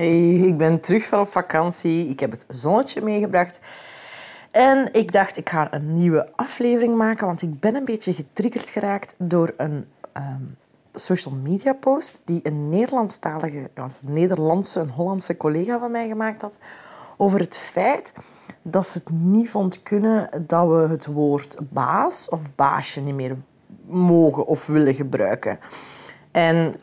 Hey, ik ben terug van op vakantie. Ik heb het zonnetje meegebracht. En ik dacht, ik ga een nieuwe aflevering maken, want ik ben een beetje getriggerd geraakt door een ehm, social media post die een Nederlandstalige, Nederlandse, een Hollandse collega van mij gemaakt had over het feit dat ze het niet vond kunnen dat we het woord baas of baasje niet meer mogen of willen gebruiken. En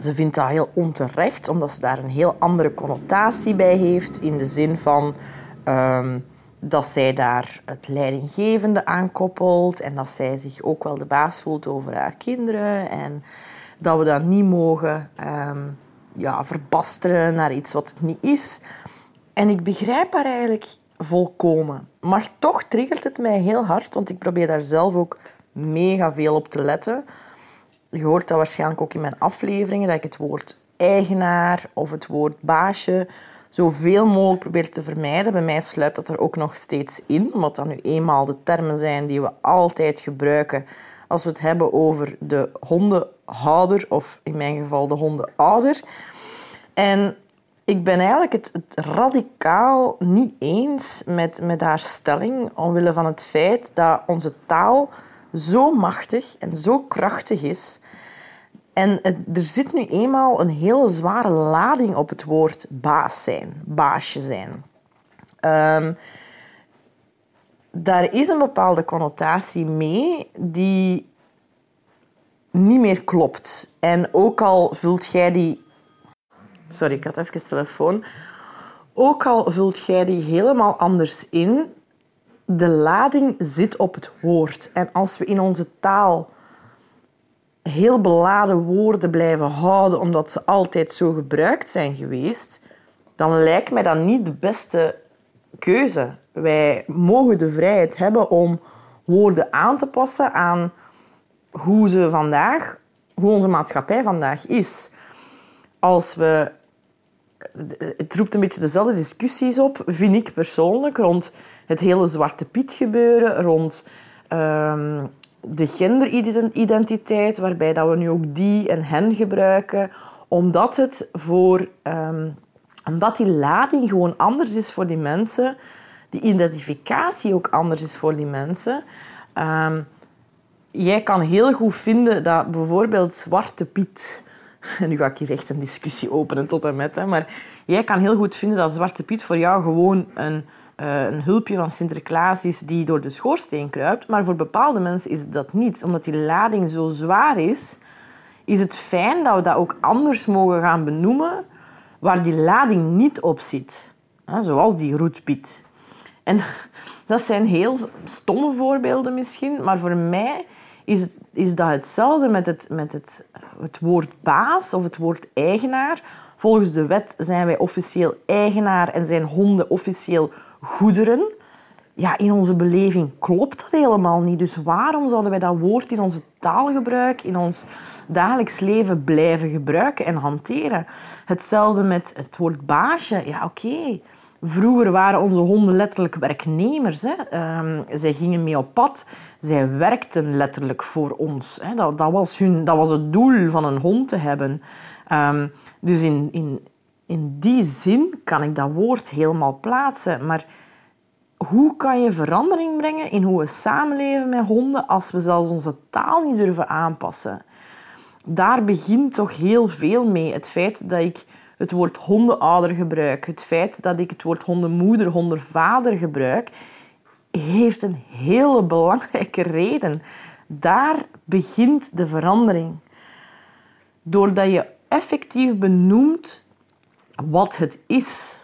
ze vindt dat heel onterecht, omdat ze daar een heel andere connotatie bij heeft. In de zin van ehm, dat zij daar het leidinggevende aan koppelt en dat zij zich ook wel de baas voelt over haar kinderen. En dat we dat niet mogen um, ja, verbasteren naar iets wat het niet is. En ik begrijp haar eigenlijk volkomen. Maar toch triggert het mij heel hard, want ik probeer daar zelf ook mega veel op te letten. Je hoort dat waarschijnlijk ook in mijn afleveringen, dat ik het woord eigenaar of het woord baasje zoveel mogelijk probeer te vermijden. Bij mij sluit dat er ook nog steeds in, omdat dat nu eenmaal de termen zijn die we altijd gebruiken als we het hebben over de hondenhouder of in mijn geval de hondenouder. En ik ben eigenlijk het, radicaal niet eens met, met haar stelling omwille van het feit dat onze taal zo machtig en zo krachtig is. En er zit nu eenmaal een hele zware lading op het woord baas zijn, baasje zijn. Um, daar is een bepaalde connotatie mee die niet meer klopt. En ook al vult jij die... Sorry, ik had even telefoon. Ook al vult jij die helemaal anders in, de lading zit op het woord. En als we in onze taal heel beladen woorden blijven houden omdat ze altijd zo gebruikt zijn geweest, dan lijkt mij dat niet de beste keuze. Wij mogen de vrijheid hebben om woorden aan te passen aan hoe ze vandaag, hoe onze maatschappij vandaag is. Als we het roept een beetje dezelfde discussies op, vind ik persoonlijk, rond het hele Zwarte Piet gebeuren, rond um, de genderidentiteit, waarbij dat we nu ook die en hen gebruiken, omdat, het voor, um, omdat die lading gewoon anders is voor die mensen, die identificatie ook anders is voor die mensen. Um, jij kan heel goed vinden dat bijvoorbeeld Zwarte Piet... En nu ga ik hier echt een discussie openen tot en met. Hè, maar jij kan heel goed vinden dat Zwarte Piet voor jou gewoon een uh, een hulpje van Sinterklaas is die door de schoorsteen kruipt. Maar voor bepaalde mensen is dat niet. Omdat die lading zo zwaar is, is het fijn dat we dat ook anders mogen gaan benoemen waar die lading niet op zit. Zoals die roetpiet. En dat zijn heel stomme voorbeelden misschien, maar voor mij is, is dat hetzelfde met, het, met het, het woord baas of het woord eigenaar. Volgens de wet zijn wij officieel eigenaar en zijn honden officieel goederen. Ja, in onze beleving klopt dat helemaal niet. Dus waarom zouden wij dat woord in onze taalgebruik, in ons dagelijks leven blijven gebruiken en hanteren? Hetzelfde met het woord baasje. Ja, oké. Vroeger waren onze honden letterlijk werknemers. Hè. Um, zij gingen mee op pad. Zij werkten letterlijk voor ons. Hè. Dat, dat, was hun, dat was het doel van een hond te hebben. Um, dus in, in, in die zin kan ik dat woord helemaal plaatsen. Maar hoe kan je verandering brengen in hoe we samenleven met honden als we zelfs onze taal niet durven aanpassen? Daar begint toch heel veel mee. Het feit dat ik het woord hondenouder gebruik, het feit dat ik het woord hondenmoeder, hondenvader gebruik, heeft een hele belangrijke reden. Daar begint de verandering. Doordat je effectief benoemt wat het is.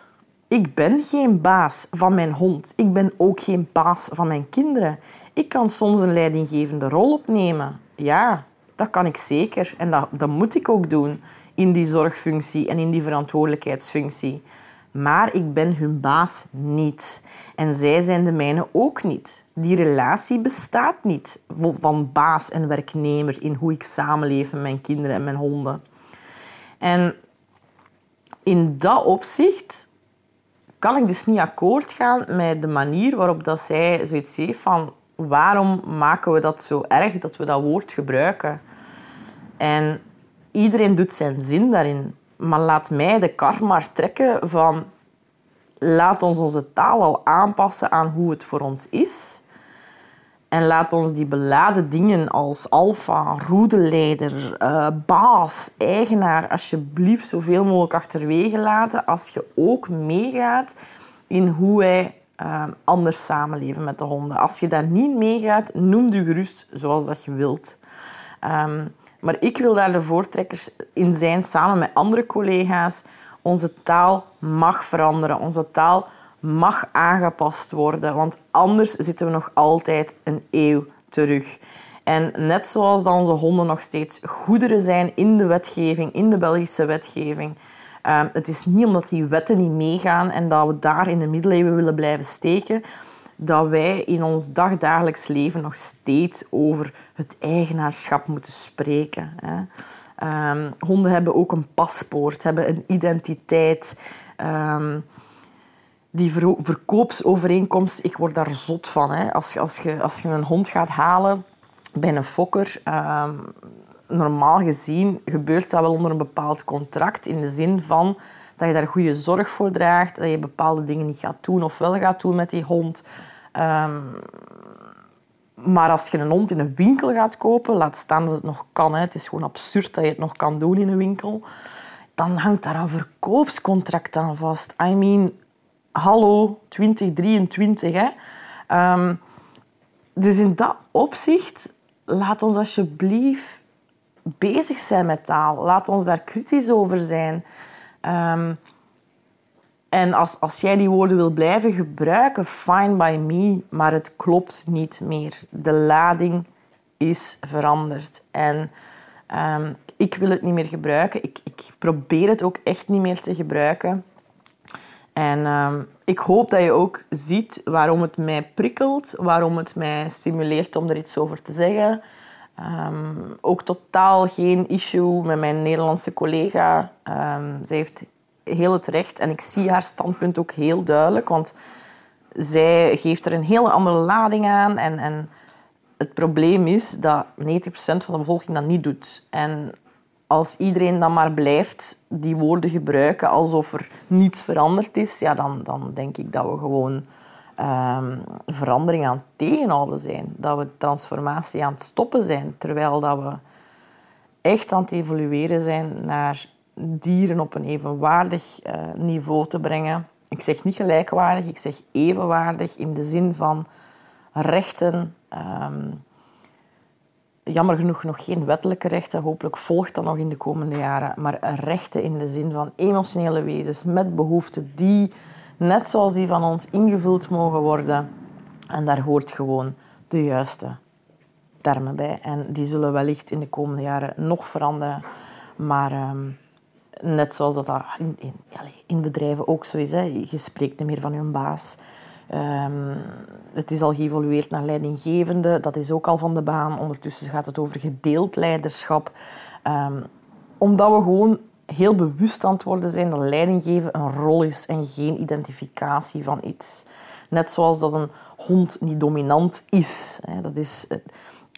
Ik ben geen baas van mijn hond. Ik ben ook geen baas van mijn kinderen. Ik kan soms een leidinggevende rol opnemen. Ja, dat kan ik zeker. En dat, dat moet ik ook doen in die zorgfunctie en in die verantwoordelijkheidsfunctie. Maar ik ben hun baas niet. En zij zijn de mijne ook niet. Die relatie bestaat niet van baas en werknemer in hoe ik samenleef met mijn kinderen en mijn honden. En in dat opzicht kan ik dus niet akkoord gaan met de manier waarop dat zij zoiets heeft van waarom maken we dat zo erg dat we dat woord gebruiken? En iedereen doet zijn zin daarin. maar laat mij de kar maar trekken van laat ons onze taal al aanpassen aan hoe het voor ons is. En laat ons die beladen dingen als alfa, roedeleider, uh, baas, eigenaar alsjeblieft zoveel mogelijk achterwege laten als je ook meegaat in hoe wij uh, anders samenleven met de honden. Als je daar niet meegaat, noem je gerust zoals dat je wilt. Um, maar ik wil daar de voortrekkers in zijn samen met andere collega's. Onze taal mag veranderen. Onze taal mag aangepast worden. Want anders zitten we nog altijd een eeuw terug. En net zoals dat onze honden nog steeds goederen zijn in de wetgeving, in de Belgische wetgeving. Uh, het is niet omdat die wetten niet meegaan en dat we daar in de middeleeuwen willen blijven steken, dat wij in ons dagdagelijks leven nog steeds over het eigenaarschap moeten spreken. Hè. Um, honden hebben ook een paspoort, hebben een identiteit. Um, die ver verkoopsovereenkomst, ik word daar zot van. Hè. Als, als, je, als je een hond gaat halen bij een fokker, um, normaal gezien gebeurt dat wel onder een bepaald contract. In de zin van dat je daar goede zorg voor draagt, dat je bepaalde dingen niet gaat doen of wel gaat doen met die hond. Um, maar als je een hond in een winkel gaat kopen, laat staan dat het nog kan, hè. het is gewoon absurd dat je het nog kan doen in een winkel, dan hangt daar een verkoopscontract aan vast. I mean, hallo, 2023. Hè. Um, dus in dat opzicht, laat ons alsjeblieft bezig zijn met taal. Laat ons daar kritisch over zijn. Um, en als, als jij die woorden wil blijven gebruiken, fine by me, maar het klopt niet meer. De lading is veranderd. En um, ik wil het niet meer gebruiken. Ik, ik probeer het ook echt niet meer te gebruiken. En um, ik hoop dat je ook ziet waarom het mij prikkelt, waarom het mij stimuleert om er iets over te zeggen. Um, ook totaal geen issue met mijn Nederlandse collega. Um, zij heeft heel het recht en ik zie haar standpunt ook heel duidelijk, want zij geeft er een hele andere lading aan. En, en het probleem is dat 90% van de bevolking dat niet doet. En als iedereen dan maar blijft die woorden gebruiken alsof er niets veranderd is, ja, dan, dan denk ik dat we gewoon um, verandering aan het tegenhouden zijn. Dat we transformatie aan het stoppen zijn, terwijl dat we echt aan het evolueren zijn naar dieren op een evenwaardig uh, niveau te brengen. Ik zeg niet gelijkwaardig, ik zeg evenwaardig in de zin van rechten. Um, jammer genoeg nog geen wettelijke rechten. Hopelijk volgt dat nog in de komende jaren. Maar rechten in de zin van emotionele wezens met behoeften die, net zoals die van ons, ingevuld mogen worden. En daar hoort gewoon de juiste termen bij. En die zullen wellicht in de komende jaren nog veranderen. Maar um, net zoals dat, in, in, in, bedrijven ook zo is. Hè. Je spreekt niet meer van je baas. Um, het is al geëvolueerd naar leidinggevende. Dat is ook al van de baan. Ondertussen gaat het over gedeeld leiderschap. Um, omdat we gewoon heel bewust aan het worden zijn dat leidinggeven een rol is en geen identificatie van iets. Net zoals dat een hond niet dominant is. Dat is,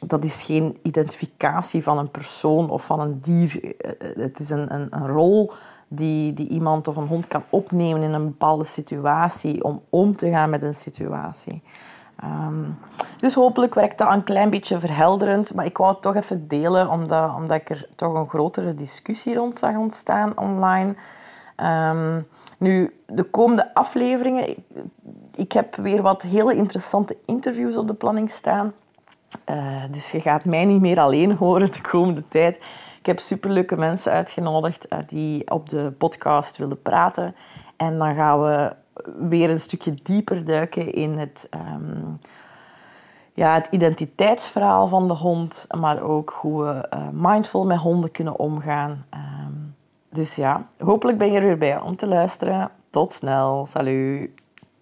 dat is geen identificatie van een persoon of van een dier. Het is een, een, een rol die, die iemand of een hond kan opnemen in een bepaalde situatie om om te gaan met een situatie. Um, dus hopelijk werkt dat een klein beetje verhelderend, maar ik wou het toch even delen omdat, omdat ik er toch een grotere discussie rond zag ontstaan online. Um, nu, de komende afleveringen, ik, ik, heb weer wat hele interessante interviews op de planning staan. Uh, dus je gaat mij niet meer alleen horen de komende tijd. Ik heb superleuke mensen uitgenodigd uh, die op de podcast willen praten. En dan gaan we weer een stukje dieper duiken in het, um, ja, het identiteitsverhaal van de hond, maar ook hoe we uh, mindful met honden kunnen omgaan. Um, dus ja, hopelijk ben je er weer bij om te luisteren. Tot snel. Salut.